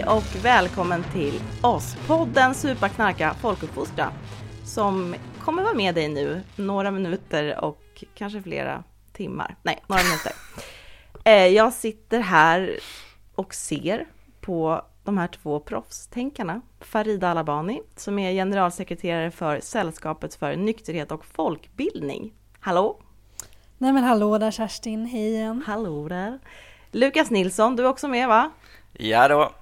Hej och välkommen till oss, podden Superknarka folkuppfostra som kommer vara med dig nu några minuter och kanske flera timmar. Nej, några minuter. Eh, jag sitter här och ser på de här två proffstänkarna. Farida Alabani som är generalsekreterare för Sällskapet för nykterhet och folkbildning. Hallå! Nej men hallå där Kerstin, hej igen. Hallå där! Lukas Nilsson, du är också med va? Ja då.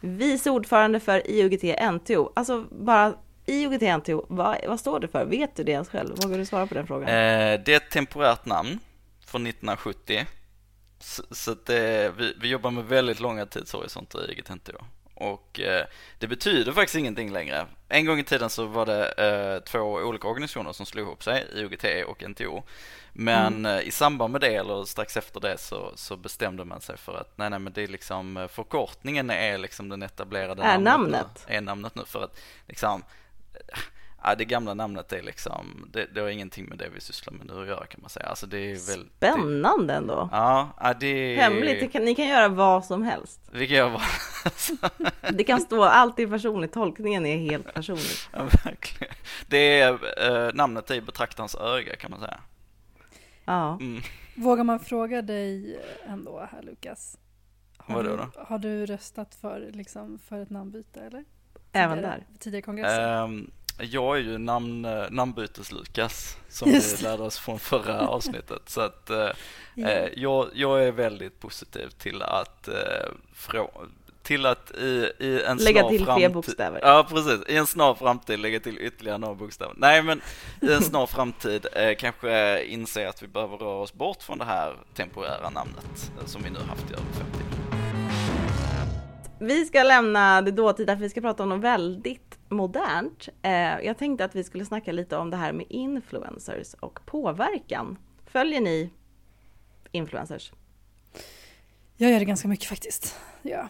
Vice ordförande för IOGT NTO. Alltså bara IOGT NTO, vad, vad står det för? Vet du det ens själv? Vågar du svara på den frågan? Eh, det är ett temporärt namn från 1970. Så, så det, eh, vi, vi jobbar med väldigt långa tidshorisonter i IOGT NTO. Och eh, det betyder faktiskt ingenting längre. En gång i tiden så var det eh, två olika organisationer som slog ihop sig, IOGT och NTO. Men mm. Eh, i samband med det eller strax efter det så, så, bestämde man sig för att nej, nej, men det är liksom förkortningen är liksom den etablerade är namnet, namnet. Är namnet nu för att liksom Ja, det gamla namnet är liksom, det, det har ingenting med det vi sysslar med nu att göra kan man säga. Alltså det är väl, Spännande ändå. Ja, det är... Hemligt, kan, ni kan göra vad som helst. Vi kan göra vad Det kan stå alltid personligt, tolkningen är helt personlig. Ja, verkligen. Det är, eh, namnet är i betraktarens öga kan man säga. Ja. Mm. Vågar man fråga dig ändå här Lukas? Har Vadå då? Du, har du röstat för, liksom, för ett namnbyte eller? Även där? Tidigare kongresser? Um, jag är ju namn, eh, namnbytes-Lukas som vi lärde oss från förra avsnittet. Så att eh, yeah. jag, jag är väldigt positiv till att, eh, frå, till att i, i en lägga snar till framtid, fler bokstäver. Ja, precis. I en snar framtid lägga till ytterligare några bokstäver. Nej, men i en snar framtid eh, kanske inse att vi behöver röra oss bort från det här temporära namnet eh, som vi nu haft i över 50 år. Vi ska lämna det dåtida för vi ska prata om något väldigt modernt. Eh, jag tänkte att vi skulle snacka lite om det här med influencers och påverkan. Följer ni influencers? Jag gör det ganska mycket faktiskt. Ja.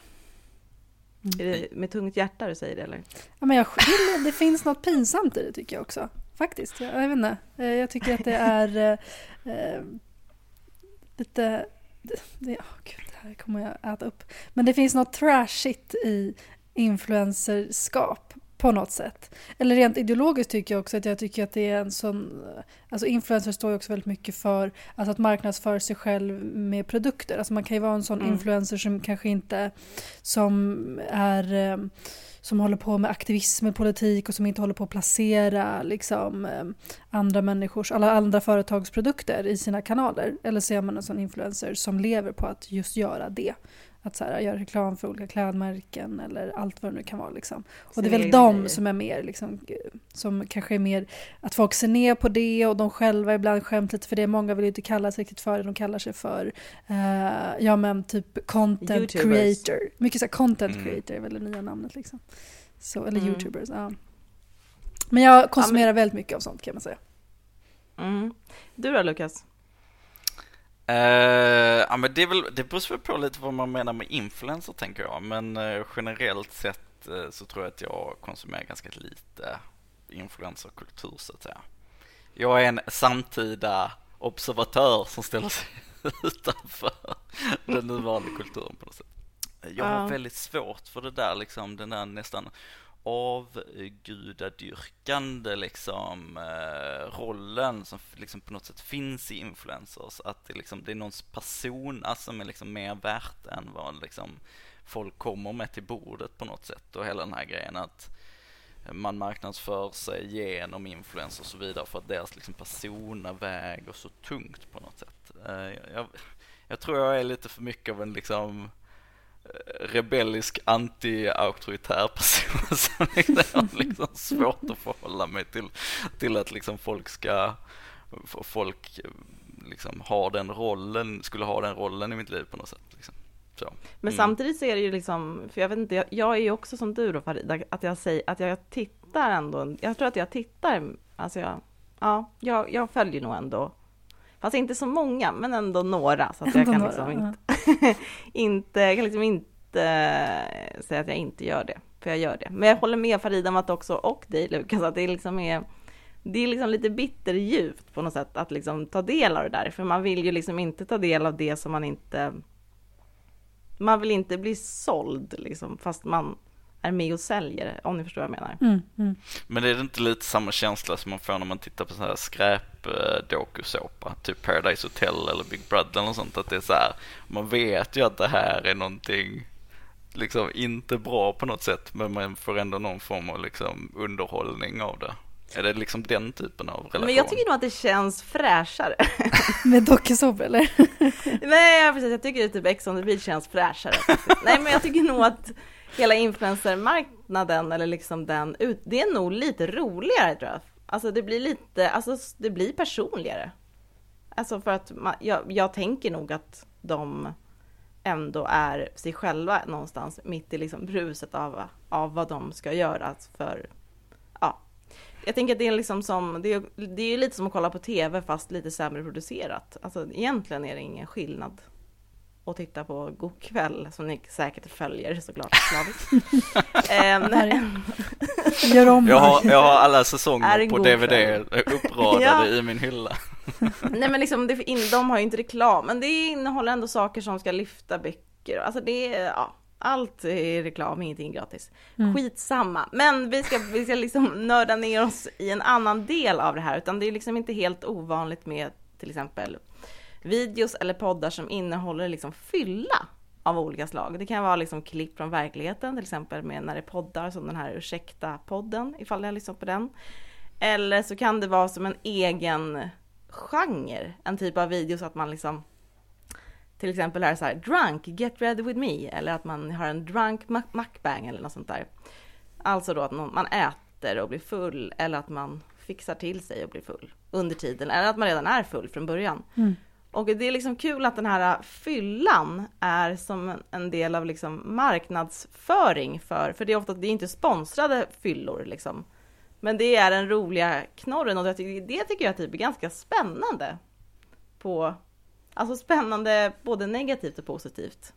Mm. Är det med tungt hjärta du säger det eller? Ja, men jag, det finns något pinsamt i det tycker jag också. Faktiskt. Jag, jag vet inte. Eh, jag tycker att det är eh, eh lite... Det, det, oh Gud, det här kommer jag äta upp. Men det finns något trashigt i influencerskap på något sätt. Eller rent ideologiskt tycker jag också att jag tycker att det är en sån... Alltså influencers står ju också väldigt mycket för alltså att marknadsföra sig själv med produkter. Alltså man kan ju vara en sån mm. influencer som kanske inte... Som är... Eh, som håller på med aktivism med politik och som inte håller på att placera liksom, eh, andra människors, alla andra företags produkter i sina kanaler. Eller så är man en sån influencer som lever på att just göra det. Att så här, göra reklam för olika klädmärken eller allt vad det nu kan vara. Liksom. Och det är väl de som är mer, liksom, som kanske är mer att folk ser ner på det och de själva ibland skämt lite för det. Många vill ju inte kalla sig riktigt för det, de kallar sig för, uh, ja men typ content YouTubers. creator. Mycket så här, content mm. creator är väl det nya namnet liksom. Så, eller mm. youtubers, ja. Men jag konsumerar ja, men... väldigt mycket av sånt kan man säga. Mm. Du då Lukas? Uh, ja, men det, är väl, det beror på lite vad man menar med influencer tänker jag. Men uh, generellt sett uh, så tror jag att jag konsumerar ganska lite influencerkultur så att säga. Jag är en samtida observatör som ställer sig utanför den nuvarande kulturen på något sätt. Jag har väldigt svårt för det där liksom, den där nästan avgudadyrkande liksom eh, rollen som liksom på något sätt finns i influencers. Att det, liksom, det är någons persona som är liksom mer värt än vad liksom folk kommer med till bordet på något sätt. Och hela den här grejen att man marknadsför sig genom influencers och så vidare för att deras liksom persona väger så tungt på något sätt. Eh, jag, jag tror jag är lite för mycket av en liksom rebellisk anti-auktoritär person som liksom har liksom svårt att förhålla mig till, till att liksom folk ska, folk liksom har den rollen, skulle ha den rollen i mitt liv på något sätt. Liksom. Så. Men mm. samtidigt så är det ju liksom, för jag vet inte, jag, jag är ju också som du då Farida, att jag säger, att jag tittar ändå, jag tror att jag tittar, alltså jag, ja, jag, jag följer nog ändå Fast inte så många, men ändå några. Så att jag kan liksom inte, inte, jag kan liksom inte eh, säga att jag inte gör det. För jag gör det. Men jag håller med Farida om att också, och dig Lukas, att det liksom är det är liksom lite bitterljuvt på något sätt att liksom ta del av det där. För man vill ju liksom inte ta del av det som man inte man vill inte bli såld liksom, fast man är med och säljer, om ni förstår vad jag menar. Mm, mm. Men är det inte lite samma känsla som man får när man tittar på så här skräp eh, dokusåpa, typ Paradise Hotel eller Big Brother eller sånt, att det är så här, man vet ju att det här är någonting liksom inte bra på något sätt, men man får ändå någon form av liksom underhållning av det. Är det liksom den typen av relation? Men jag tycker nog att det känns fräschare. Med dokusåpor eller? Nej, precis. Jag tycker att typ Ex on the beach känns fräschare. Nej, men jag tycker nog att hela influencermarknaden eller liksom den, ut- det är nog lite roligare tror jag. Alltså det blir lite, alltså det blir personligare. Alltså för att man, jag, jag tänker nog att de ändå är sig själva någonstans mitt i liksom bruset av, av vad de ska göra för, ja. Jag tänker att det är liksom som, det är, det är ju lite som att kolla på TV fast lite sämre producerat. Alltså egentligen är det ingen skillnad att titta på God kväll som ni säkert följer såklart slaviskt. Ehm, Gör om jag, har, jag har alla säsonger på DVD kväll. uppradade Ja. i min hylla. Nej men liksom, det, in, de har ju inte reklam, men det innehåller ändå saker som ska lyfta böcker. Alltså det är, ja, allt är reklam, ingenting är gratis. Mm. Skitsamma. Men vi ska, vi ska liksom nörda ner oss i en annan del av det här, utan det är liksom inte helt ovanligt med till exempel videos eller poddar som innehåller liksom fylla av olika slag. Det kan vara liksom klipp från verkligheten, till exempel med när det poddar som den här Ursäkta-podden, ifall ni har lyssnat på den. Eller så kan det vara som en egen genre, en typ av video så att man liksom till exempel är så här drunk, get ready with me eller att man har en drunk mukbang eller något sånt där. Alltså då att någon, man äter och blir full eller att man fixar till sig och blir full under tiden eller att man redan är full från början. Mm. Och det är liksom kul att den här fyllan är som en- del av liksom marknadsföring för, för det är ofta, det är inte sponsrade fyllor liksom. Men det är den roliga knorren och det, det tycker jag typ är ganska spännande. På, alltså spännande både negativt och positivt.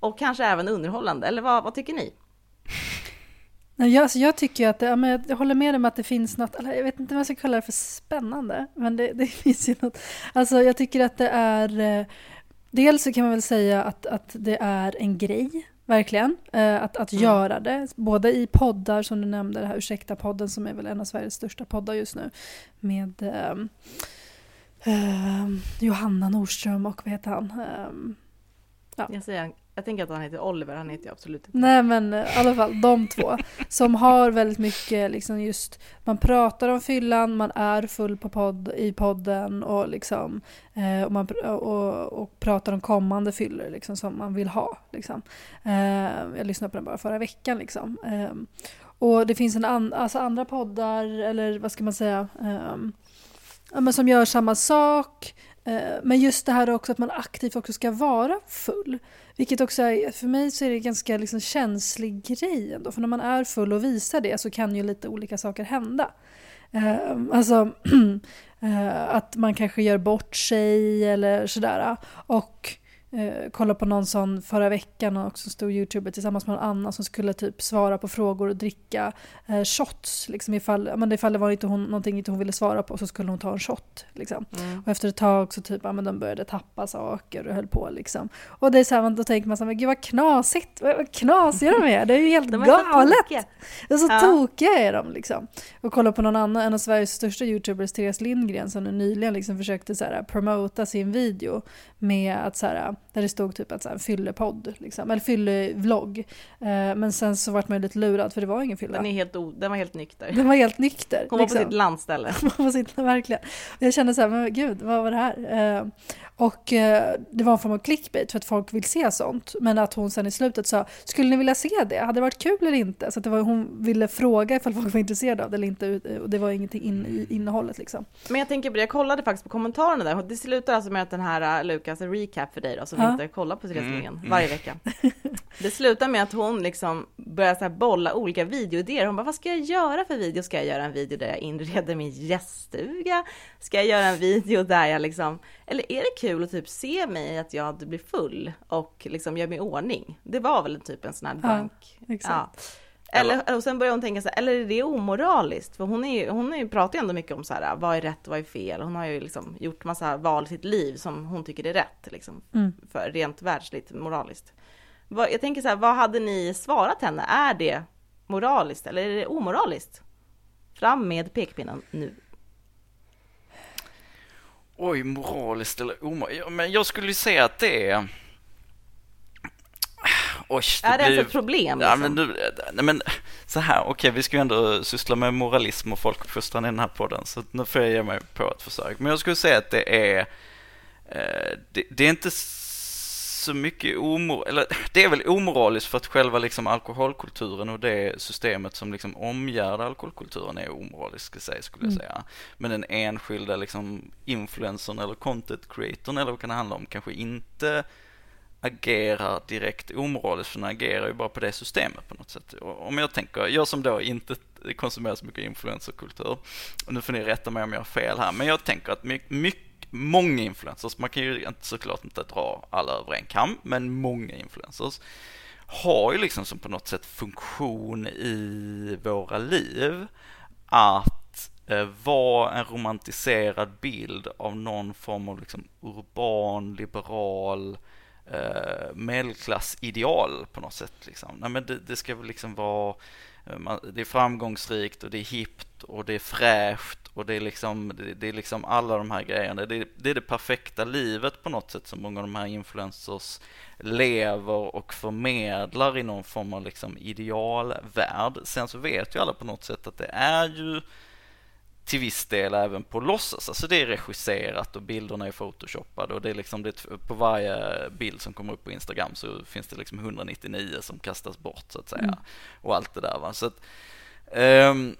Och kanske även underhållande, eller vad, vad tycker ni? Jag, alltså jag tycker att det, ja, men jag- håller med om att det finns något, jag vet inte vad jag ska kalla det för spännande, men det, det finns ju något. Alltså jag tycker att det är, eh, dels så kan man väl säga att, att det är en grej, verkligen, eh, att, att Mm. göra det. Både i poddar som du nämnde, det här Ursäkta-podden som är väl en av Sveriges största poddar just nu, med ehm, ehm, Johanna Nordström och vad heter han? Ehm, Ja. Jag, säger, jag tänker att han heter Oliver, han heter ju absolut inte. Nej men eh, i alla fall de två som har väldigt mycket liksom just man pratar om fyllan, man är full på podd, i podden och liksom eh, och, man, och, och pratar om kommande fyllor liksom som man vill ha liksom. Eh, jag lyssnade på den bara förra veckan liksom. Eh, och det finns en an, alltså andra poddar eller vad ska man säga ehm, men som gör samma sak. Eh, Men just det här också att man aktivt också ska vara full. Vilket också är, för mig så är det en ganska liksom känslig grej ändå. För när man är full och visar det så kan ju lite olika saker hända. Eh, alltså eh, att man kanske gör bort sig eller sådär. Och eh, kolla på någon sån förra veckan och också stor youtuber tillsammans med någon annan som skulle typ svara på frågor och dricka eh, shots. Liksom ifall, men ifall det var inte hon, någonting inte hon ville svara på så skulle hon ta en shot. Liksom. Mm. Och efter ett tag så typ, ja, men de började tappa saker och höll på liksom. Och det är så här, då tänker man så här, men gud vad knasigt, vad knasiga de är, det är ju helt De är så galet! tokiga. Det är så Ja. tokiga är de liksom. Och kolla på någon annan, en av Sveriges största youtubers, Therese Lindgren, som nyligen liksom försökte så här, promota sin video med att så här, där det stod typ att så här, fyllepodd, liksom, eller fyllevlogg. Eh, men sen så vart man ju lite lurad för det var ingen fylla. Den, är helt o, den var helt nykter. Den var helt nykter. Hon var liksom. på sitt landställe. Man får sitta verkligen. Och jag kände så här, men gud, vad var det här? Eh, och eh, det var en form av clickbait för att folk vill se sånt. Men att hon sen i slutet sa, skulle ni vilja se det? Hade det varit kul eller inte? Så att det var, hon ville fråga ifall folk var intresserade av det eller inte. Och det var ingenting in, i innehållet liksom. Men jag tänker på det, jag kollade faktiskt på kommentarerna där. Det slutar alltså med att den här uh, Lukas, recap för dig då, som Ja. inte kollar på Therese Mm, varje vecka. Det slutar med att hon liksom börjar så här bolla olika videoidéer. Hon bara, vad ska jag göra för video? Ska jag göra en video där jag inreder min gäststuga? Ska jag göra en video där jag liksom, eller är det kul att typ se mig att jag blir full och liksom gör mig i ordning? Det var väl typ en sån här Ja, bank. Exakt. Ja. Eller, och sen börjar hon tänka så här, eller är det omoraliskt? För hon, är ju, hon är pratar ju ändå mycket om så här, vad är rätt och vad är fel? Hon har ju liksom gjort massa val i sitt liv som hon tycker är rätt, liksom, Mm. för rent världsligt, moraliskt. Jag tänker så här, vad hade ni svarat henne? Är det moraliskt eller är det omoraliskt? Fram med pekpinnen nu. Oj, moraliskt eller omoraliskt? Men jag skulle ju säga att det är... Oj, det är det blir... ens ett problem? Ja, Liksom? men, nu, nej, men så här, okej, vi ska ju ändå syssla med moralism och folkuppfostran i den här podden, så nu får jag ge mig på ett försök. Men jag skulle säga att det är, eh, det, det är inte så mycket omor... eller det är väl omoraliskt för att själva liksom alkoholkulturen och det systemet som liksom omgärdar alkoholkulturen är omoraliskt, jag säga, skulle jag Mm. säga. Men den enskilda liksom influencern eller content creatorn eller vad kan det handla om kanske inte agerar direkt omoraliskt, för den agerar ju bara på det systemet på något sätt. Och om jag tänker, jag som då inte konsumerar så mycket influencerkultur, och nu får ni rätta mig om jag har fel här, men jag tänker att mycket många influencers, man kan ju inte, såklart inte dra alla över en kam, men många influencers har ju liksom som på något sätt funktion i våra liv att eh, vara en romantiserad bild av någon form av liksom urban, liberal, eh, medelklassideal på något sätt. Liksom. Nej, men det, det ska väl liksom vara, eh, det är framgångsrikt och det är hippt och det är fräscht och det är liksom, det, är liksom alla de här grejerna. Det, det är det perfekta livet på något sätt som många av de här influencers lever och förmedlar i någon form av liksom idealvärld. Sen så vet ju alla på något sätt att det är ju till viss del även på låtsas. Alltså det är regisserat och bilderna är photoshoppade och det är liksom det, på varje bild som kommer upp på Instagram så finns det liksom 199 som kastas bort så att säga. Mm. Och allt det där va. Så att, ehm,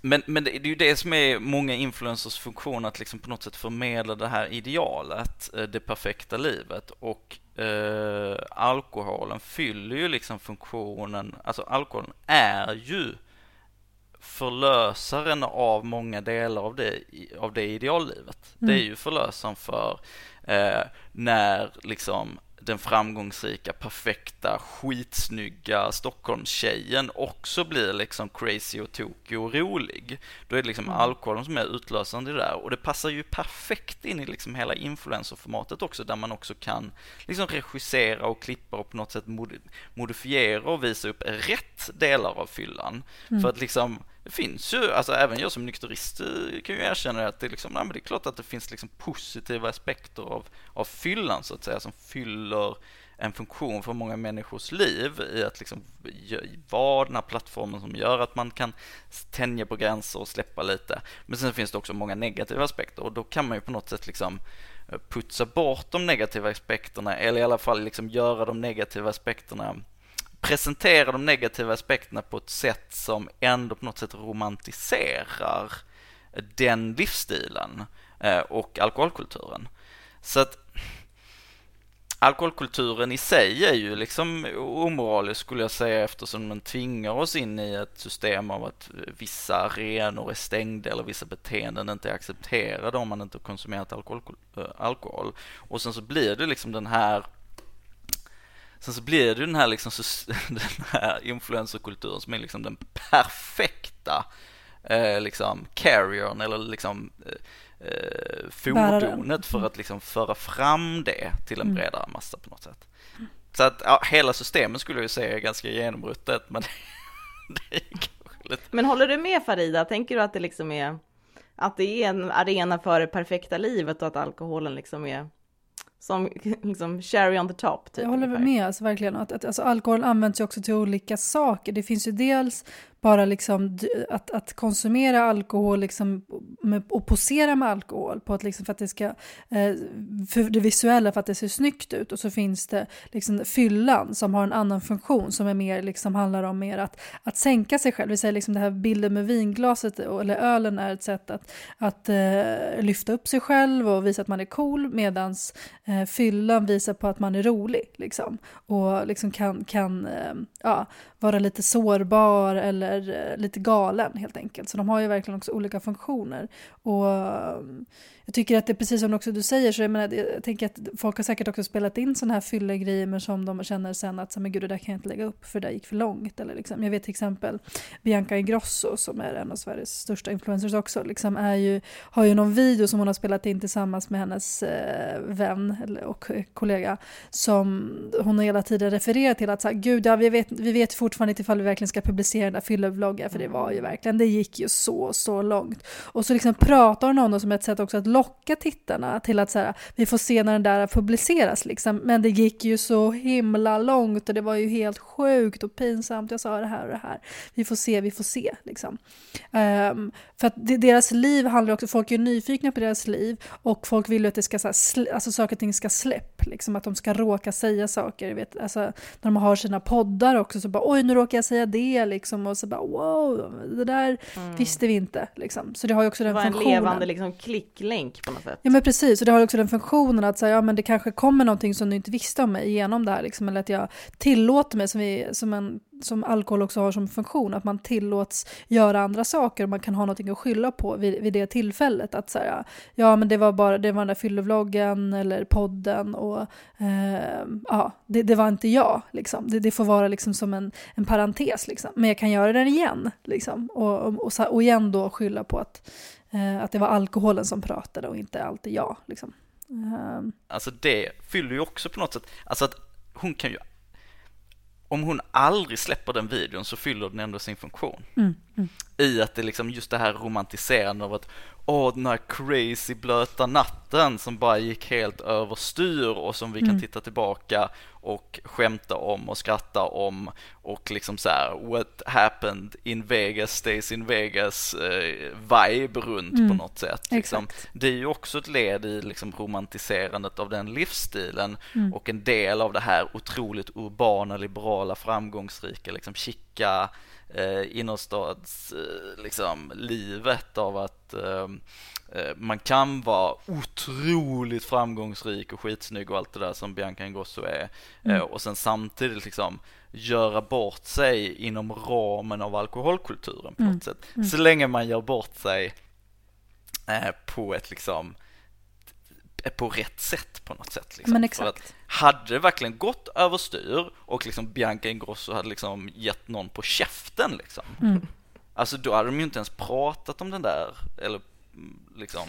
men, men det är ju det som är många influencers funktion, att liksom på något sätt förmedla det här idealet, eh, det perfekta livet. Och eh, alkoholen fyller ju liksom funktionen, alltså alkoholen är ju förlösaren av många delar av det, av det ideallivet. Mm. Det är ju förlösaren för eh, när liksom den framgångsrika, perfekta, skitsnygga Stockholmstjejen också blir liksom crazy och tokig och rolig. Då är det liksom Mm. alkoholen som är utlösande i det där och det passar ju perfekt in i liksom hela influencerformatet också där man också kan liksom regissera och klippa och på något sätt modi- modifiera och visa upp rätt delar av fyllan. Mm. För att liksom det finns ju, alltså även jag som nykterist eh, kan ju erkänna att det är liksom, nej men det är klart att det finns liksom positiva aspekter av, av fyllan så att säga som fyller en funktion för många människors liv i att liksom vara den här plattformen som gör att man kan tänja på gränser och släppa lite. Men sen finns det också många negativa aspekter och då kan man ju på något sätt liksom eh, putsa bort de negativa aspekterna eller i alla fall liksom göra de negativa aspekterna presentera de negativa aspekterna på ett sätt som ändå på något sätt romantiserar den livsstilen eh, och alkoholkulturen. Så att alkoholkulturen i sig är ju liksom omoralisk skulle jag säga eftersom den tvingar oss in i ett system av att vissa arenor är stängda eller vissa beteenden inte är accepterade om man inte har konsumerat alkohol. Eh, alkohol. Och sen så blir det liksom den här Sen så blir det ju den här, liksom, den här influencerkulturen som är liksom den perfekta eh, liksom carriern eller liksom eh, eh, fordonet för att liksom föra fram det till en Mm. bredare massa på något sätt. Så att ja, hela systemet skulle jag ju säga är ganska genombruttet men det är kanske lite Men håller du med Farida? Tänker du att det liksom är att det är en arena för det perfekta livet och att alkoholen liksom är som liksom cherry on the top? Typ, Jag håller ungefär? med, alltså, verkligen. Att, att, alltså, alkohol används ju också till olika saker. Det finns ju dels bara liksom att, att konsumera alkohol liksom, med, och posera med alkohol på att liksom, för att det ska, eh, för det visuella för att det ser snyggt ut. Och så finns det liksom fyllan som har en annan funktion som är mer, liksom, handlar om mer att, att sänka sig själv. Vi säger liksom det här bilden med vinglaset eller ölen är ett sätt att, att uh, lyfta upp sig själv och visa att man är cool medans uh, fyllan visar på att man är rolig liksom. och liksom kan, kan uh, ja, vara lite sårbar eller eh, lite galen helt enkelt. Så de har ju verkligen också olika funktioner. Och eh, jag tycker att det är precis som också du säger, så jag, menar, jag tänker att folk har säkert också spelat in sådana här fyllegrejer men som de känner sen att men gud det där kan jag inte lägga upp för det gick för långt. Eller liksom. Jag vet till exempel Bianca Ingrosso som är en av Sveriges största influencers också, liksom är ju, har ju någon video som hon har spelat in tillsammans med hennes eh, vän och kollega som hon har hela tiden refererat till att så här, gud ja vi vet, vi vet fortfarande inte ifall vi verkligen ska publicera den där fyllevloggen för det var ju verkligen, det gick ju så, så långt. Och så liksom pratar hon om det som ett sätt också att locka tittarna till att så här, vi får se när den där publiceras liksom. Men det gick ju så himla långt och det var ju helt sjukt och pinsamt. Jag sa det här och det här. Vi får se, vi får se liksom. Um, för att deras liv handlar också, folk är nyfikna på deras liv och folk vill ju att det ska, så här, alltså saker och ting ska liksom att de ska råka säga saker. Vet, alltså, när de har sina poddar också så bara oj nu råkar jag säga det liksom och så bara wow, det där mm. visste vi inte liksom. Så det har ju också den funktionen. Det var en levande liksom klicklänk på något sätt. Ja men precis, och det har också den funktionen att säga ja men det kanske kommer någonting som du inte visste om mig genom det här liksom, eller att jag tillåter mig som, vi, som en som alkohol också har som funktion, att man tillåts göra andra saker och man kan ha någonting att skylla på vid, vid det tillfället. Att säga, ja men det var bara det var den där fyllevloggen eller podden och eh, ja, det, det, var inte jag. Liksom. Det, det, får vara liksom som en, en parentes, liksom. men jag kan göra den igen. Liksom. Och, och, och, och igen då skylla på att, eh, att det var alkoholen som pratade och inte alltid jag. Liksom. Eh. Alltså det fyller ju också på något sätt, alltså att hon kan ju om hon aldrig släpper den videon så fyller den ändå sin funktion. Mm, mm. I att det liksom just det här romantiserande av att åh den här crazy blöta natten som bara gick helt överstyr och som vi mm. kan titta tillbaka och skämta om och skratta om och liksom så här what happened in Vegas stays in Vegas eh, vibe runt mm. på något sätt. Liksom. Det är ju också ett led i liksom romantiserandet av den livsstilen mm. och en del av det här otroligt urbana, liberala, framgångsrika, liksom chicka eh, innerstads eh, liksom, livet av att eh, eh, man kan vara otroligt framgångsrik och skitsnygg och allt det där som Bianca Ingrosso är mm. eh, och sen samtidigt liksom göra bort sig inom ramen av alkoholkulturen på mm. något sätt. Mm. Så länge man gör bort sig eh, på ett liksom på rätt sätt på något sätt. Liksom. Men exakt. För att hade det verkligen gått överstyr och liksom Bianca Ingrosso hade liksom gett någon på käften liksom. Mm. Alltså då hade de ju inte ens pratat om den där, eller liksom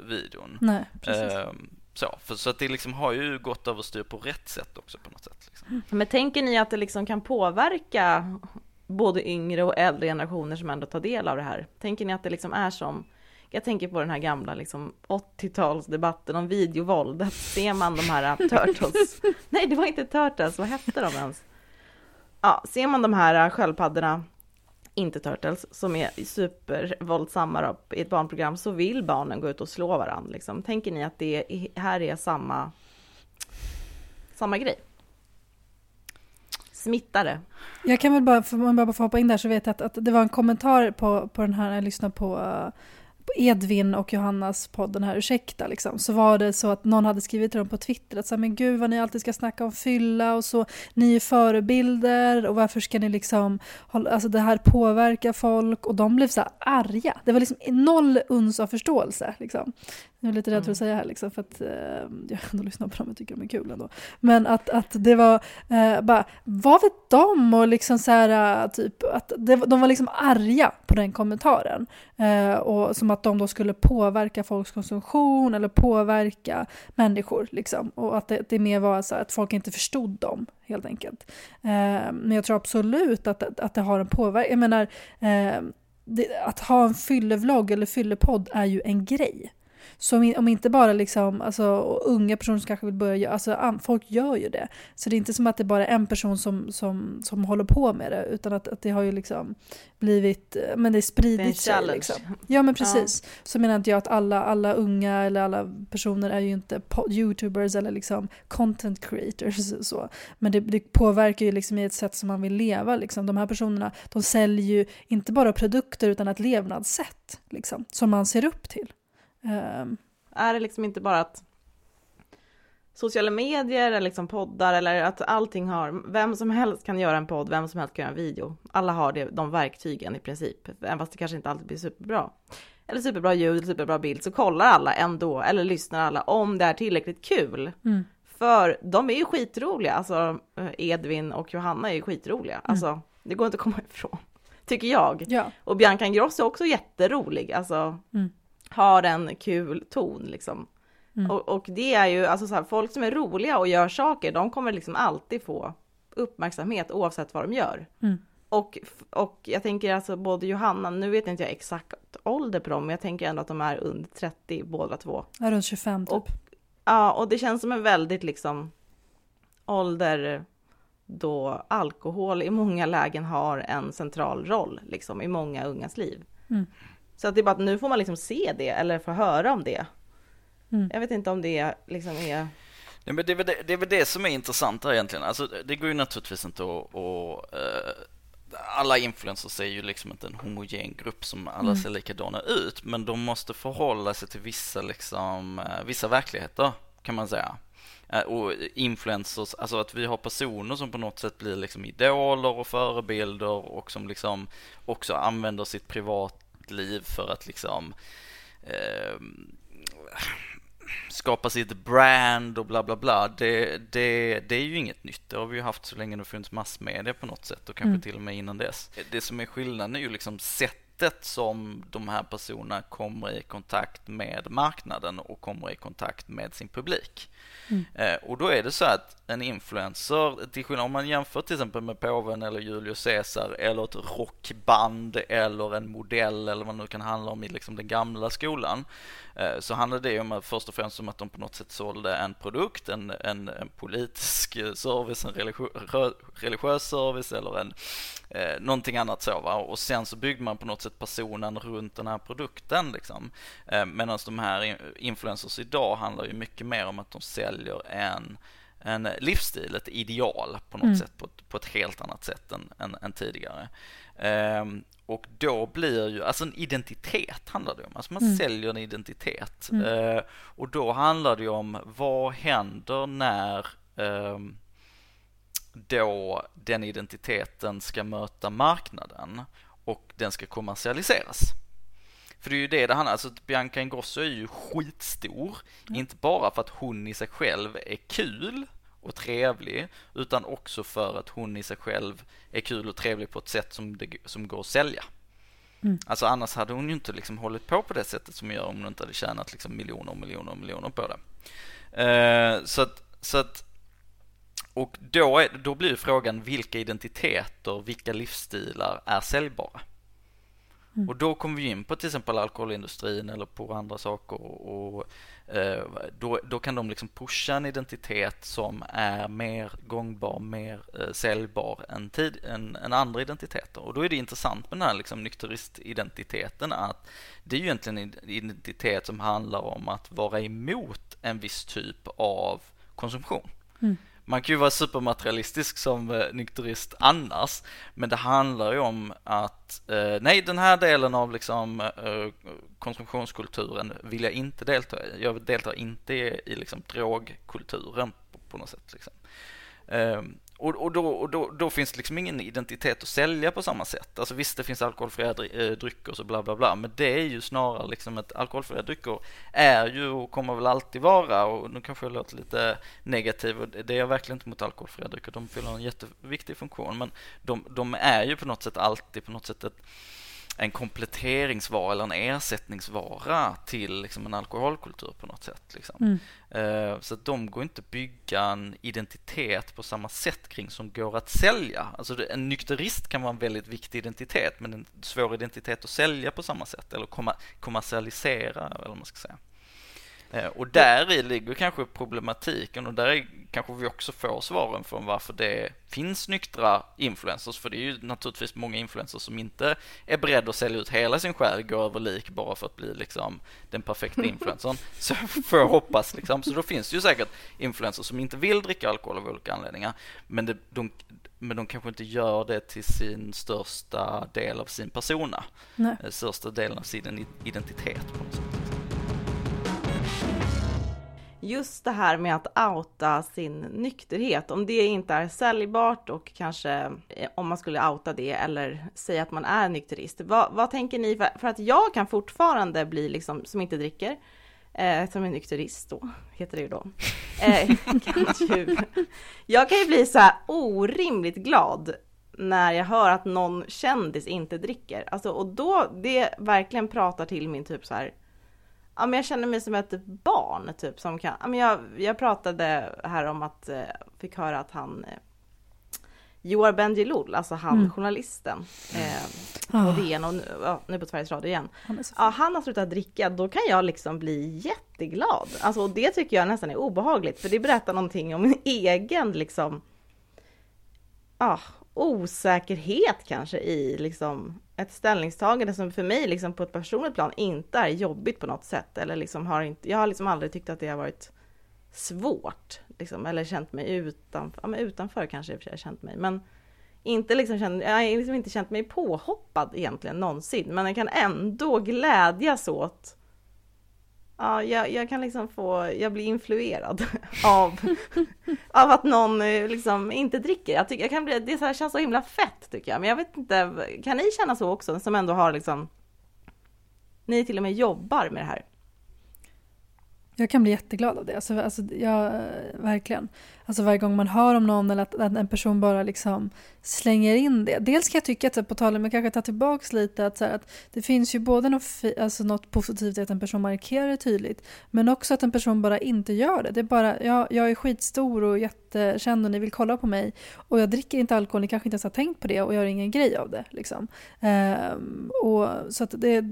videon. Nej, precis. Eh, så, för, så att det liksom har ju gått överstyr på rätt sätt också på något sätt. Liksom. Men tänker ni att det liksom kan påverka både yngre och äldre generationer som ändå tar del av det här? Tänker ni att det liksom är som jag tänker på den här gamla liksom 80-talsdebatten om videovåld. Ser man de här Turtles, nej det var inte Turtles, vad hette de ens? Ja, ser man de här uh, sköldpaddorna, inte Turtles, som är supervåldsamma i ett barnprogram så vill barnen gå ut och slå varandra. Liksom. Tänker ni att det här är samma, samma grej? Smittare. Jag kan väl bara, om jag bara får hoppa in där så vet jag att, att det var en kommentar på, på den här när jag lyssnade på uh, Edvin och Johannas podd, den här Ursäkta, liksom, så var det så att någon hade skrivit till dem på Twitter att så här, men gud vad ni alltid ska snacka om fylla och så, ni är förebilder och varför ska ni liksom, alltså det här påverkar folk och de blev så här arga. Det var liksom noll uns av förståelse. Liksom. Jag är lite rädd för att mm. säga här liksom, för att eh, jag ändå lyssnar på dem och tycker de är kul ändå. Men att, att det var eh, bara, vad vet de? Och liksom så här, typ, att det, de var liksom arga på den kommentaren. Eh, och som att att de då skulle påverka folks konsumtion eller påverka människor. Liksom. Och att det, det mer var så att folk inte förstod dem helt enkelt. Eh, men jag tror absolut att, att det har en påverkan. Jag menar, eh, det, att ha en fyllevlogg eller fyllepodd är ju en grej. Så om inte bara liksom, alltså, unga personer som kanske vill börja alltså folk gör ju det. Så det är inte som att det bara är en person som, som, som håller på med det, utan att, att det har ju liksom blivit, men det är spridit sig. Liksom. Ja men precis. Ja. Så menar inte jag att alla, alla unga eller alla personer är ju inte youtubers eller liksom content creators. Så. Men det, det påverkar ju liksom i ett sätt som man vill leva. Liksom. De här personerna de säljer ju inte bara produkter utan ett levnadssätt liksom, som man ser upp till. Um, är det liksom inte bara att sociala medier eller liksom poddar eller att allting har, vem som helst kan göra en podd, vem som helst kan göra en video. Alla har det, de verktygen i princip, även fast det kanske inte alltid blir superbra. eller superbra ljud, eller superbra bild, så kollar alla ändå, eller lyssnar alla om det är tillräckligt kul. Mm. För de är ju skitroliga, alltså eh, Edvin och Johanna är ju skitroliga. Alltså, det går inte att komma ifrån, tycker jag. Ja. Och Bianca Ingrosso är också jätterolig, alltså Mm. Har en kul ton liksom. Mm. Och, och det är ju, alltså så här, folk som är roliga och gör saker, de kommer liksom alltid få uppmärksamhet oavsett vad de gör. Mm. Och, och jag tänker alltså både Johanna, nu vet inte jag exakt ålder på dem, men jag tänker ändå att de är under 30 båda två. Ja, Runt 25 typ. Och- Ja, och det känns som en väldigt liksom ålder då alkohol i många lägen har en central roll liksom i många ungas liv. Mm. Så att det är bara att nu får man liksom se det eller få höra om det. Mm. Jag vet inte om det liksom är... Nej, men det, är väl det, det är väl det som är intressant här egentligen. Alltså, det går ju naturligtvis inte att... att eh, alla influencers är ju liksom inte en homogen grupp som alla Mm. ser likadana ut, men de måste förhålla sig till vissa, liksom, eh, vissa verkligheter kan man säga. Eh, Och influencers, alltså att vi har personer som på något sätt blir liksom idoler och förebilder och som liksom också använder sitt privatliv för att liksom eh, skapa sitt brand och bla bla bla. Det, det, det är ju inget nytt. Det har vi ju haft så länge det funnits massmedia på något sätt och kanske Mm. till och med innan dess. Det som är skillnaden är ju liksom sättet som de här personerna kommer i kontakt med marknaden och kommer i kontakt med sin publik. Mm. Eh, och då är det så att en influencer, till skillnad om man jämför till exempel med påven eller Julius Caesar eller ett rockband eller en modell eller vad det nu kan handla om i liksom den gamla skolan, eh, så handlar det om att först och främst om att de på något sätt sålde en produkt, en, en, en politisk service, en religiö- religiös service eller en, eh, någonting annat så va. Och sen så byggde man på något sätt personen runt den här produkten liksom. Eh, Medan de här in- influencers idag handlar ju mycket mer om att de säljer en en livsstil, ett ideal på något Mm. sätt, på ett, på ett helt annat sätt än, än, än tidigare. Ehm, och då blir ju, alltså en identitet handlar det om, alltså man Mm. säljer en identitet. Mm. Eh, och då handlar det ju om vad händer när ehm, då den identiteten ska möta marknaden och den ska kommersialiseras. För det är ju det det handlar alltså Bianca Ingrosso är ju skitstor, Ja. inte bara för att hon i sig själv är kul och trevlig, utan också för att hon i sig själv är kul och trevlig på ett sätt som, det, som går att sälja. Mm. Alltså annars hade hon ju inte liksom hållit på på det sättet som hon gör om hon inte hade tjänat liksom miljoner och miljoner och miljoner på det. Eh, så att, så att och då, är, då blir frågan vilka identiteter, vilka livsstilar är säljbara? Mm. Och då kommer vi in på till exempel alkoholindustrin eller på andra saker och, och eh, då, då kan de liksom pusha en identitet som är mer gångbar, mer eh, säljbar än, tid, än, än andra identiteter. Och då är det intressant med den här liksom nykteristidentiteten att det är ju egentligen en identitet som handlar om att vara emot en viss typ av konsumtion. Mm. Man kan ju vara supermaterialistisk som eh, nykterist annars, men det handlar ju om att eh, nej, den här delen av liksom eh, konsumtionskulturen vill jag inte delta i. Jag deltar inte i, i liksom drogkulturen på, på något sätt. Liksom. Ehm, och, och, då, och då, då finns det liksom ingen identitet att sälja på samma sätt. Alltså visst, det finns alkoholfria eh, drycker och så bla bla bla, men det är ju snarare liksom att alkoholfria drycker är ju och kommer väl alltid vara, och nu kanske jag låter lite negativ, och det är jag verkligen inte mot alkoholfria drycker, de fyller en jätteviktig funktion, men de, de är ju på något sätt alltid på något sätt ett, en kompletteringsvara eller en ersättningsvara till liksom en alkoholkultur på något sätt. Liksom. Mm. Eh, Så att de går inte att bygga en identitet på samma sätt kring som går att sälja. Alltså en nykterist kan vara en väldigt viktig identitet men en svår identitet att sälja på samma sätt eller komma, kommersialisera eller vad man ska säga. Eh, Och där i ligger kanske problematiken och där är, kanske vi också får svaren från varför det finns nyktra influencers. För det är ju naturligtvis många influencers som inte är beredda att sälja ut hela sin själ, gå över lik bara för att bli liksom den perfekta influencern. Så får jag hoppas liksom. Så då finns det ju säkert influencers som inte vill dricka alkohol av olika anledningar. Men, det, de, men de kanske inte gör det till sin största del av sin persona. Nej. Eh, Största delen av sin identitet på något sätt. Just det här med att outa sin nykterhet, om det inte är säljbart och kanske eh, om man skulle outa det eller säga att man är nykterist. Vad, vad tänker ni? För, för, att jag kan fortfarande bli liksom, som inte dricker, eh, som en nykterist då, heter det ju då. Eh, kan ju, jag kan ju bli så här orimligt glad när jag hör att någon kändis inte dricker. Alltså, och då, det verkligen pratar till min typ så här ja, men jag känner mig som ett barn typ som kan, ja, men jag, jag pratade här om att, eh, fick höra att han eh, Joar Bendjelloul, alltså han mm. journalisten eh, på oh. DN och nu, ja, nu på Sveriges Radio igen. Han, ja, han har slutat dricka, då kan jag liksom bli jätteglad. Alltså, och det tycker jag nästan är obehagligt, för det berättar någonting om min egen liksom, ah, osäkerhet kanske i liksom ett ställningstagande som för mig liksom på ett personligt plan inte är jobbigt på något sätt. Eller liksom har inte, jag har liksom aldrig tyckt att det har varit svårt liksom, eller känt mig utanför, ja, men utanför kanske jag har känt mig, men inte liksom känt, jag har liksom inte känt mig påhoppad egentligen någonsin, men jag kan ändå glädjas åt Ja, jag, jag, kan liksom få, jag blir influerad av, av att någon eh, liksom inte dricker. Jag tycker, jag kan bli, det så här, känns så himla fett tycker jag. Men jag vet inte, kan ni känna så också som ändå har liksom, ni till och med jobbar med det här? Jag kan bli jätteglad av det, alltså, alltså, jag, verkligen. Alltså varje gång man hör om någon eller att, att en person bara liksom slänger in det. Dels kan jag tycka, att, på tal om, jag kanske tar tillbaks lite, att, så här, att det finns ju både något, alltså något positivt i att en person markerar det tydligt, men också att en person bara inte gör det. Det är bara, jag, jag är skitstor och jättekänd och ni vill kolla på mig och jag dricker inte alkohol, ni kanske inte ens har tänkt på det och gör ingen grej av det. Liksom. Ehm, och, så att det,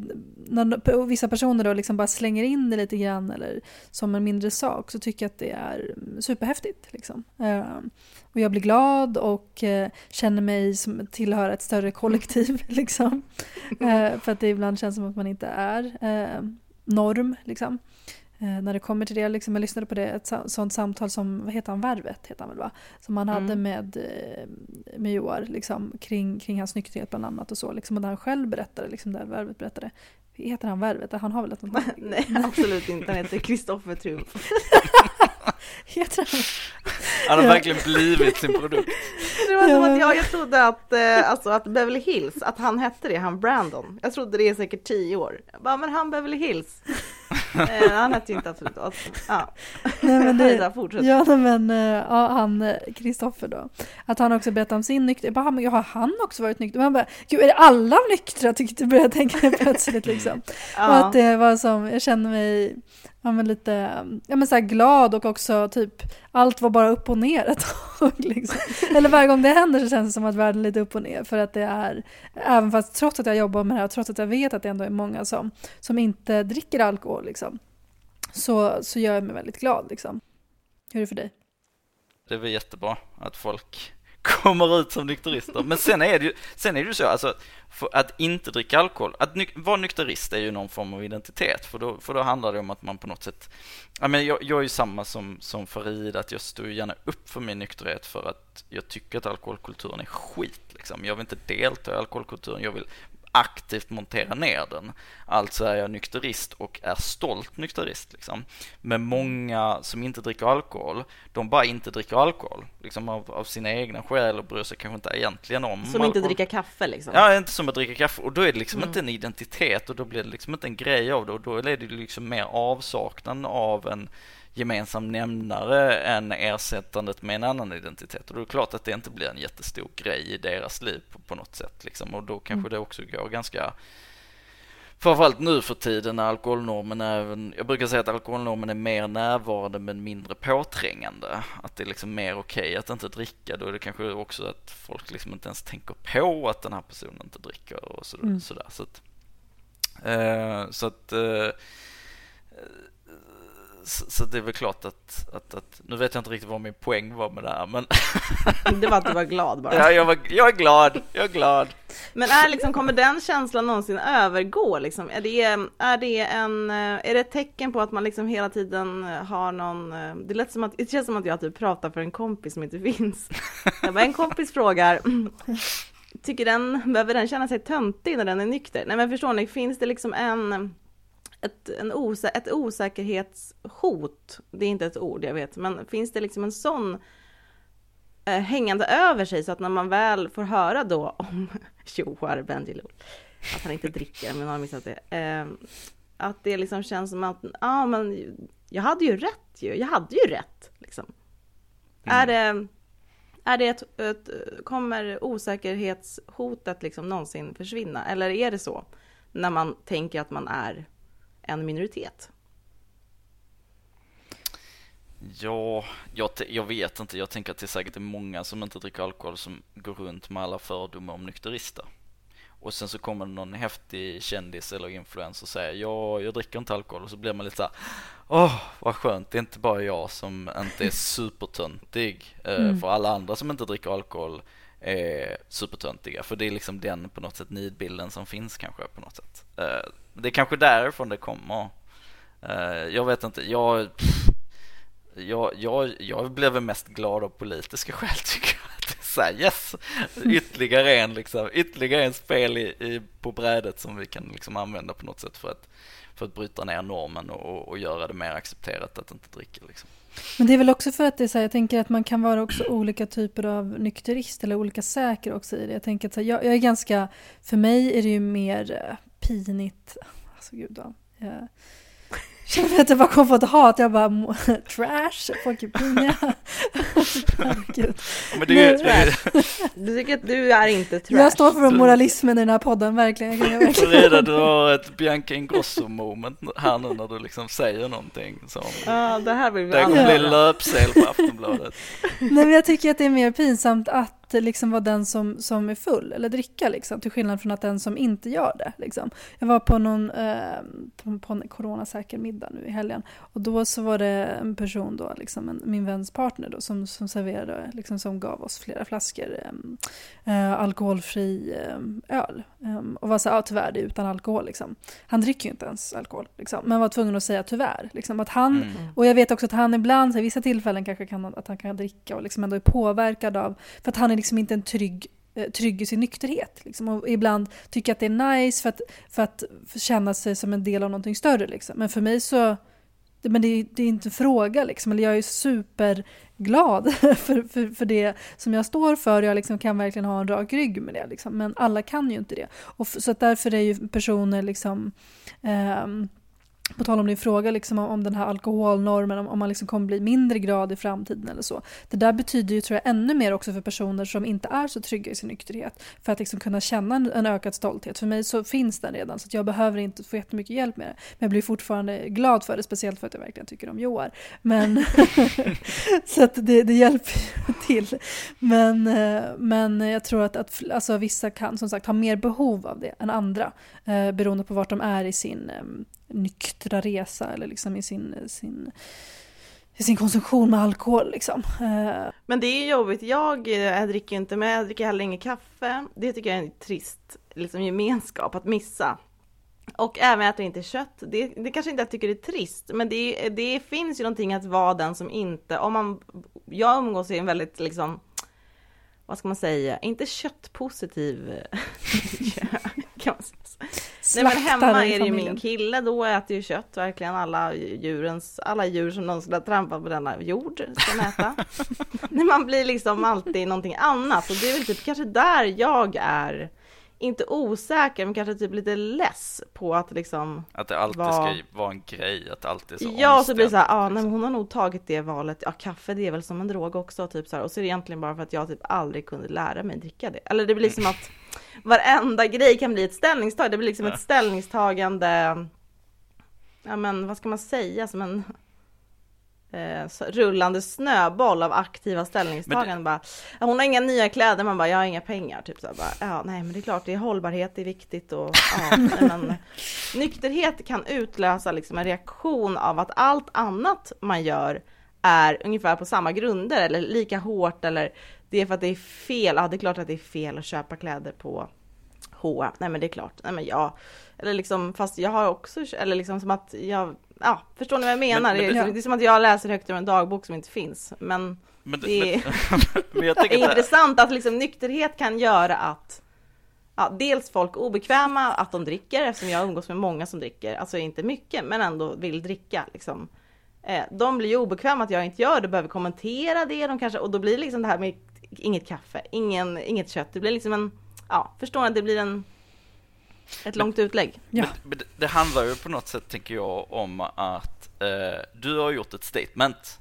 när vissa personer då liksom bara slänger in det lite grann eller som en mindre sak så tycker jag att det är superhäftigt. Liksom. Liksom. Ehm, och jag blir glad och eh, känner mig som tillhör ett större kollektiv. Liksom. Eh, för att det ibland känns som att man inte är eh, norm. Liksom. när det kommer till det. Liksom, jag lyssnade på det, ett sånt samtal som, vad heter han, Värvet heter han väl va? Som han hade mm. med, med Joar liksom, kring, kring hans nykterhet bland annat och så. Liksom, och där han själv berättade, liksom, där Värvet berättade. Heter han Värvet? Han har väl ett något Nej, absolut inte. Han heter Kristoffer Triumf. Heter han? Han har verkligen blivit sin produkt. Det var som att jag, jag trodde att, eh, alltså att Beverly Hills, att han hette det, han Brandon. Jag trodde det i säkert tio år. Jag bara, men han Beverly Hills. Eh, han hette ju inte absolut alltså, ja. Nej, men det, ja, men eh, ja, han Kristoffer då. Att han också berättade om sin nykter. Jag bara, men har han också varit nykter? Man bara, gud är det alla nyktra? Tyckte började jag tänka plötsligt liksom. Ja. Och att det var som, jag kände mig ja, men lite ja, men så glad och också typ allt var bara upp och ner ett tag. Liksom. Eller varje gång det händer så känns det som att världen är lite upp och ner för att det är, även fast trots att jag jobbar med det här och trots att jag vet att det ändå är många som, som inte dricker alkohol liksom, så, så gör jag mig väldigt glad. Liksom. Hur är det för dig? Det är väl jättebra att folk kommer ut som nykterister. Men sen är det ju, sen är det ju så, alltså, att inte dricka alkohol, att ny, vara nykterist är ju någon form av identitet, för då, för då handlar det om att man på något sätt, ja, men jag, jag är ju samma som, som Farid, att jag står gärna upp för min nykterhet för att jag tycker att alkoholkulturen är skit. Liksom. Jag vill inte delta i alkoholkulturen, jag vill aktivt montera ner den. Alltså är jag nykterist och är stolt nykterist. Liksom. Men många som inte dricker alkohol, de bara inte dricker alkohol. Liksom av, av sina egna skäl och bryr sig kanske inte egentligen om Som alkohol. inte dricker kaffe liksom? Ja, inte som att dricka kaffe. Och då är det liksom mm. inte en identitet och då blir det liksom inte en grej av det. Och då är det liksom mer avsaknaden av en gemensam nämnare än ersättandet med en annan identitet. Och då är det klart att det inte blir en jättestor grej i deras liv på, på något sätt. Liksom. Och då kanske mm. det också går ganska Framförallt nu för tiden när alkoholnormen är, jag brukar säga att alkoholnormen är mer närvarande men mindre påträngande. Att det är liksom mer okej okay att inte dricka. Då är det kanske också att folk liksom inte ens tänker på att den här personen inte dricker och så, mm. sådär. Så att, eh, så att eh, så, det är väl klart att, att, att, nu vet jag inte riktigt vad min poäng var med det här, men... det var att du var glad bara. Ja, jag, var, jag är glad, jag är glad. Men är liksom, kommer den känslan någonsin övergå liksom? Är det, är det en, är det ett tecken på att man liksom hela tiden har någon, det lät som att, det känns som att jag typ pratar för en kompis som inte finns. Jag bara, en kompis frågar, tycker den, behöver den känna sig töntig när den är nykter? Nej men förstår ni, finns det liksom en ett, en osä ett osäkerhetshot, det är inte ett ord jag vet, men finns det liksom en sån eh, hängande över sig så att när man väl får höra då om Johar Bendjelloul, att han inte dricker, men har missat det, eh, att det liksom känns som att, ja ah, men jag hade ju rätt ju, jag hade ju rätt liksom. Mm. Är det, är det ett, ett, kommer osäkerhetshotet liksom någonsin försvinna? Eller är det så när man tänker att man är en minoritet? Ja, jag, jag vet inte. Jag tänker att det säkert är många som inte dricker alkohol som går runt med alla fördomar om nykterister. Och sen så kommer någon häftig kändis eller influencer och säger ja, jag dricker inte alkohol och så blir man lite såhär åh, vad skönt, det är inte bara jag som inte är supertöntig. Eh, mm. För alla andra som inte dricker alkohol är supertöntiga. För det är liksom den på något sätt nidbilden som finns kanske på något sätt. Det är kanske därifrån det kommer. Eh, jag vet inte, jag, jag, jag, jag blev mest glad av politiska skäl tycker jag så här, yes, ytterligare en liksom, ytterligare en spel i, i, på brädet som vi kan liksom använda på något sätt för att, för att bryta ner normen och, och göra det mer accepterat att inte dricka liksom. Men det är väl också för att det är så här, jag tänker att man kan vara också olika typer av nykterist eller olika säker också i det. Jag tänker att så här, jag, jag, är ganska, för mig är det ju mer eh, pinigt, alltså gud då. Jag, känner att jag bara kom på ett hat. Jag bara, trash, Pockepinia. Men du, är, trash. du tycker att du är inte trash? Jag står för moralismen i den här podden, verkligen. Jag verkligen. Redan du har ett Bianca Ingrosso moment här nu när du liksom säger någonting som... Ja, det här vill vi Det kommer bli löpsel på Aftonbladet. Nej, men jag tycker att det är mer pinsamt att liksom vara den som, som är full eller dricka liksom, till skillnad från att den som inte gör det. Liksom. Jag var på någon eh, på en coronasäker middag nu i helgen och då så var det en person då, liksom en, min väns partner då, som, som serverade, liksom, som gav oss flera flaskor eh, alkoholfri eh, öl ehm, och var så ja tyvärr det är utan alkohol liksom. Han dricker ju inte ens alkohol liksom, men var tvungen att säga tyvärr. Liksom, att han, mm. Och jag vet också att han ibland, i vissa tillfällen kanske kan, att han kan dricka och liksom ändå är påverkad av, för att han är liksom inte en trygg eh, trygg i sin nykterhet. Liksom. Och ibland tycker att det är nice för att, för att känna sig som en del av någonting större. Liksom. Men för mig så, men det, det är inte en fråga liksom. Eller jag är superglad för, för, för det som jag står för. Jag liksom kan verkligen ha en rak rygg med det. Liksom. Men alla kan ju inte det. Och så därför är ju personer liksom um, på tal om din fråga liksom om, den här alkoholnormen, om, om man liksom kommer bli mindre grad i framtiden eller så. Det där betyder ju tror jag ännu mer också för personer som inte är så trygga i sin nykterhet. För att liksom kunna känna en, en ökad stolthet. För mig så finns den redan så jag behöver inte få jättemycket hjälp med det. Men jag blir fortfarande glad för det, speciellt för att jag verkligen tycker om Joar. Men så att det, det hjälper till. Men, eh, men jag tror att, att alltså, vissa kan som sagt ha mer behov av det än andra. Eh, beroende på vart de är i sin eh, nyktra resa eller liksom i sin, sin, i sin konsumtion med alkohol. Liksom. Eh, men det är jobbigt. Jag, jag dricker inte, men jag dricker heller inget kaffe. Det tycker jag är en trist liksom, gemenskap att missa. Och även äter inte kött. Det, det kanske inte jag tycker är trist, men det, det finns ju någonting att vara den som inte, om man, jag umgås i en väldigt liksom, vad ska man säga, inte köttpositiv kan man säga. Nej men hemma är det ju min kille, då äter ju kött verkligen alla djurens, alla djur som någonsin har trampat på denna jord ska äta. Nej, man blir liksom alltid någonting annat och det är väl typ kanske där jag är inte osäker, men kanske typ lite less på att liksom Att det alltid var... ska vara en grej, att det alltid är så Ja, så blir det så här, ah, nej, men hon har nog tagit det valet, ja kaffe det är väl som en drog också, typ så här. och så är det egentligen bara för att jag typ aldrig kunde lära mig dricka det. Eller det blir som att varenda grej kan bli ett ställningstagande, det blir liksom ja. ett ställningstagande, ja men vad ska man säga, som en eh, rullande snöboll av aktiva ställningstaganden. Det... Bara, hon har inga nya kläder, man bara, jag har inga pengar. Typ så här, bara, ja, nej, men det är klart, det är hållbarhet, det är viktigt och ja, men, nykterhet kan utlösa liksom en reaktion av att allt annat man gör är ungefär på samma grunder eller lika hårt eller det är för att det är fel. Ja, det är klart att det är fel att köpa kläder på H&M. Nej, men det är klart. Nej, men ja, eller liksom, fast jag har också, eller liksom som att jag ja, förstår ni vad jag menar? Men, men, det, det, är som att jag läser högt ur en dagbok som inte finns. Men, men det är, är intressant att liksom nykterhet kan göra att ja, dels folk obekväma att de dricker eftersom jag umgås med många som dricker, alltså inte mycket men ändå vill dricka liksom. Eh, de blir ju obekväma att jag inte gör det, behöver kommentera det, de kanske, och då blir det liksom det här med inget kaffe, ingen, inget kött, det blir liksom en, ja, förstår ni, det blir en ett långt utlägg. Ja. Men, men det, handlar ju på något sätt, tänker jag, om att eh, du har gjort ett statement.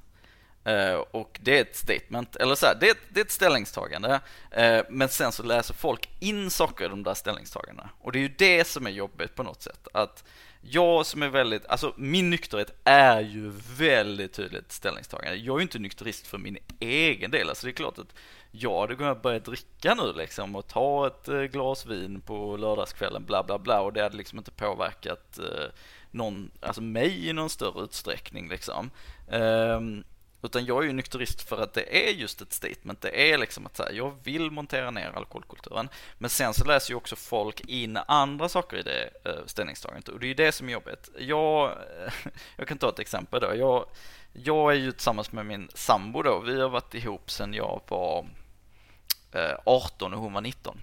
Eh, och det är ett statement, eller så här, det, är ett, det är ett ställningstagande. Eh, men sen så läser folk in saker i de där ställningstagandena. Och det är ju det som är jobbigt på något sätt. Att jag som är väldigt, alltså min nykterhet är ju väldigt tydligt ställningstagande. Jag är ju inte nykterist för min egen del, alltså det är klart att jag hade kunnat börja dricka nu liksom och ta ett eh, glas vin på lördagskvällen bla bla bla och det hade liksom inte påverkat eh, någon, alltså mig i någon större utsträckning liksom. Um, utan jag är ju nykterist för att det är just ett statement. Det är liksom att säga, jag vill montera ner alkoholkulturen. Men sen så läser ju också folk in andra saker i det eh, ställningstagandet och det är ju det som är jobbigt. Jag, jag kan ta ett exempel då. Jag, jag är ju tillsammans med min sambo då. Vi har varit ihop sedan jag var Eh, 18 och hon var 19.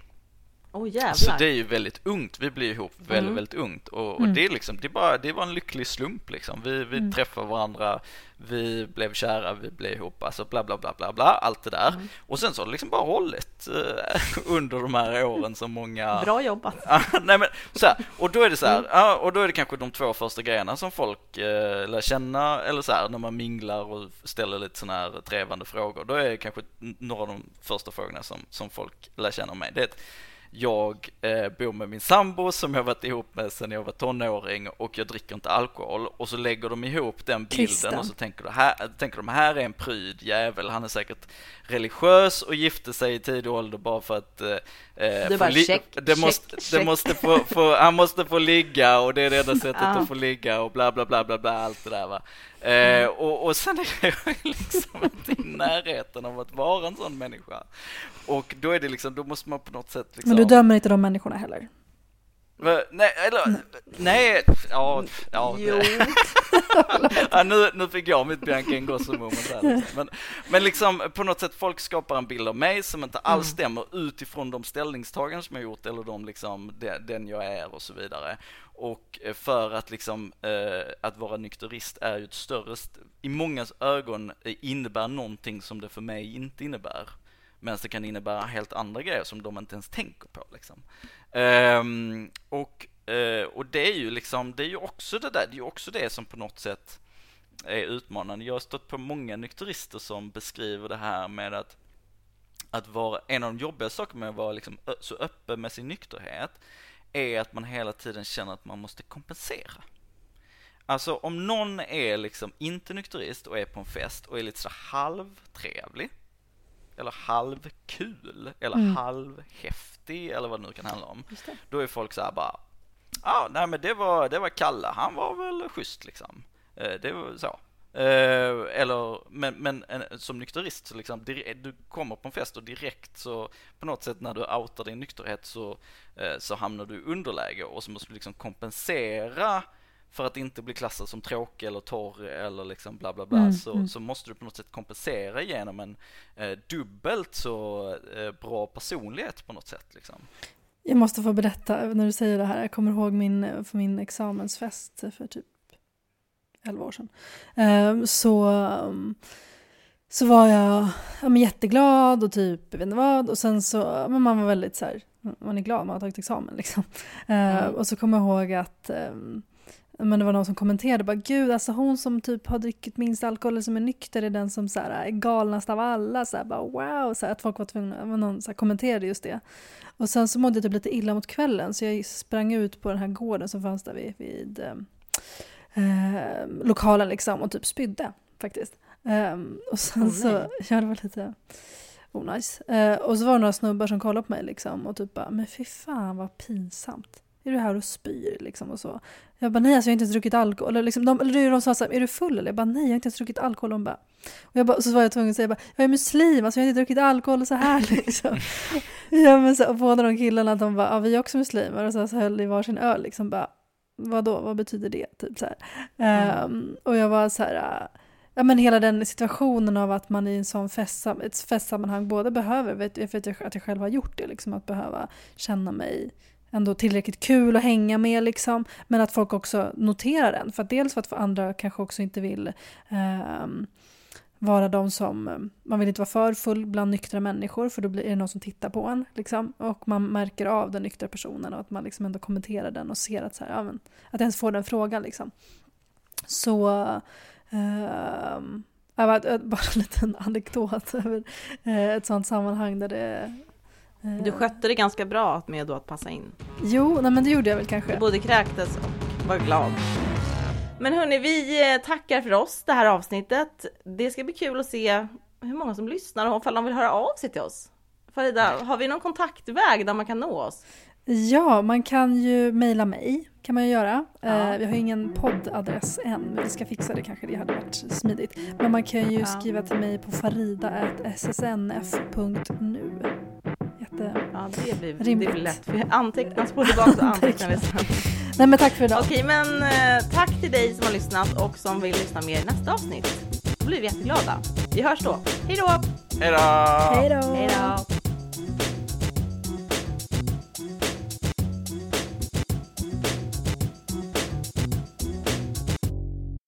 Oh, jävlar. Så det är ju väldigt ungt. Vi blir ihop väldigt, mm. väldigt ungt och, och mm. det är liksom, det är bara, det var en lycklig slump liksom. Vi, vi mm. träffar varandra, vi blev kära, vi blev ihop, alltså bla bla bla bla bla, allt det där. Mm. Och sen så har det liksom bara hållit eh, under de här åren som många... Bra jobbat! nej men så här, och då är det så här, Mm. och då är det kanske de två första grejerna som folk eh, lär känna, eller så här, när man minglar och ställer lite sådana här trevande frågor. Då är det kanske några av de första frågorna som, som folk lär känna om mig. Det är ett, jag eh, bor med min sambo som jag varit ihop med sedan jag var tonåring och jag dricker inte alkohol och så lägger de ihop den bilden Christian. och så tänker, de här, tänker de här är en pryd jävel, han är säkert religiös och gifte sig i tidig ålder bara för att eh, Du få bara, check, det check, måste, det check. måste få, få, han måste få ligga och det är det enda sättet Ja. att få ligga och bla bla bla bla bla allt det där va. Mm. Eh, och, och sen är jag liksom inte i närheten av att vara en sån människa. Och då är det liksom, då måste man på något sätt liksom... Men du dömer inte de människorna heller? Nej, eller, nej, ja, ja. Jo. ja nu, nu fick jag mitt Bianca Ingrosso-moment där. Liksom. Men, men liksom på något sätt, folk skapar en bild av mig som inte alls Mm. stämmer utifrån de ställningstaganden som jag gjort eller de liksom, de, den jag är och så vidare. Och eh, för att liksom, eh, att vara nykterist är ju ett större, st- i mångas ögon eh, innebär någonting som det för mig inte innebär. Medan det kan innebära helt andra grejer som de inte ens tänker på liksom. Um, och, uh, och det är ju liksom, det är ju också det där, det är ju också det som på något sätt är utmanande. Jag har stött på många nykterister som beskriver det här med att att vara, en av de jobbiga sakerna med att vara liksom ö- så öppen med sin nykterhet är att man hela tiden känner att man måste kompensera. Alltså om någon är liksom inte nykterist och är på en fest och är lite så halvtrevlig eller halvkul eller Mm. halvhäftig eller vad det nu kan handla om. Då är folk så här bara, ja, ah, nej men det var, det var Kalle, han var väl schysst liksom. Eh, det var så. Eh, eller, men, men en, som nykterist så liksom, du kommer på en fest och direkt så på något sätt när du outar din nykterhet så, eh, så hamnar du i underläge och så måste du liksom kompensera för att inte bli klassad som tråkig eller torr eller liksom bla bla bla Mm, så, mm. så måste du på något sätt kompensera genom en eh, dubbelt så eh, bra personlighet på något sätt liksom. Jag måste få berätta när du säger det här. Jag kommer ihåg min, för min examensfest för typ 11 år sedan. Ehm, Så, um, så var jag ja, men jätteglad och typ, jag vet inte vad. Och sen så, men man var väldigt så här, man är glad, man har tagit examen liksom. Ehm, Mm. Och så kommer jag ihåg att ehm, men det var någon som kommenterade bara gud alltså hon som typ har druckit minst alkohol eller som är nykter är den som så här, är galnast av alla. Så här, bara, wow, så här, att folk var tvungna, någon så här, kommenterade just det. Och sen så mådde jag typ lite illa mot kvällen så jag sprang ut på den här gården som fanns där vid, vid eh, lokalen liksom och typ spydde faktiskt. Ehm, och sen Åh, så, ja det var lite onajs. Eh, och så var det några snubbar som kollade på mig liksom och typ bara, men fy fan vad pinsamt. Är du här och spyr liksom och så. Jag bara nej alltså jag har inte ens druckit alkohol. Eller, liksom, de, eller de sa så här, är du full eller? Jag bara nej jag har inte ens druckit alkohol. Och, bara, och jag bara, så var jag tvungen att säga bara, jag är muslim, alltså jag har inte druckit alkohol och så här liksom. ja, men så, och båda de killarna de bara, ja vi är också muslimer och så, så höll i varsin öl liksom bara, vadå, vad betyder det? Typ så här. Ehm, och jag var så här, ja, men hela den situationen av att man i en sån festsam, ett festsammanhang både behöver, vet, jag vet att jag själv har gjort det, liksom, att behöva känna mig ändå tillräckligt kul att hänga med liksom. Men att folk också noterar den. För att dels för att andra kanske också inte vill eh, vara de som, man vill inte vara för full bland nyktra människor för då blir det någon som tittar på en. Liksom. Och man märker av den nyktra personen och att man liksom ändå kommenterar den och ser att, så här, ja, men, att ens får den frågan. Liksom. Så eh, bara en liten anekdot över eh, ett sånt sammanhang där det du skötte det ganska bra med att passa in. Jo, nej men det gjorde jag väl kanske. Du både kräktes och var glad. Men hörni, vi eh, tackar för oss det här avsnittet. Det ska bli kul att se hur många som lyssnar och ifall de vill höra av sig till oss. Farida, har vi någon kontaktväg där man kan nå oss? Ja, man kan ju mejla mig, kan man ju göra. Ja. Uh, vi har ju ingen poddadress än, men vi ska fixa det kanske, det hade varit smidigt. Men man kan ju ja. skriva till mig på farida.ssnf.nu jätte... Ja, det blir, det blir lätt. Vi antecknar, spola tillbaka och antecknar vi sen. Nej men tack för idag. Okej, men eh, tack till dig som har lyssnat och som vill lyssna mer i nästa avsnitt. Då blir vi jätteglada. Vi hörs då. Hej då! Hej då! Hej då! Hej då!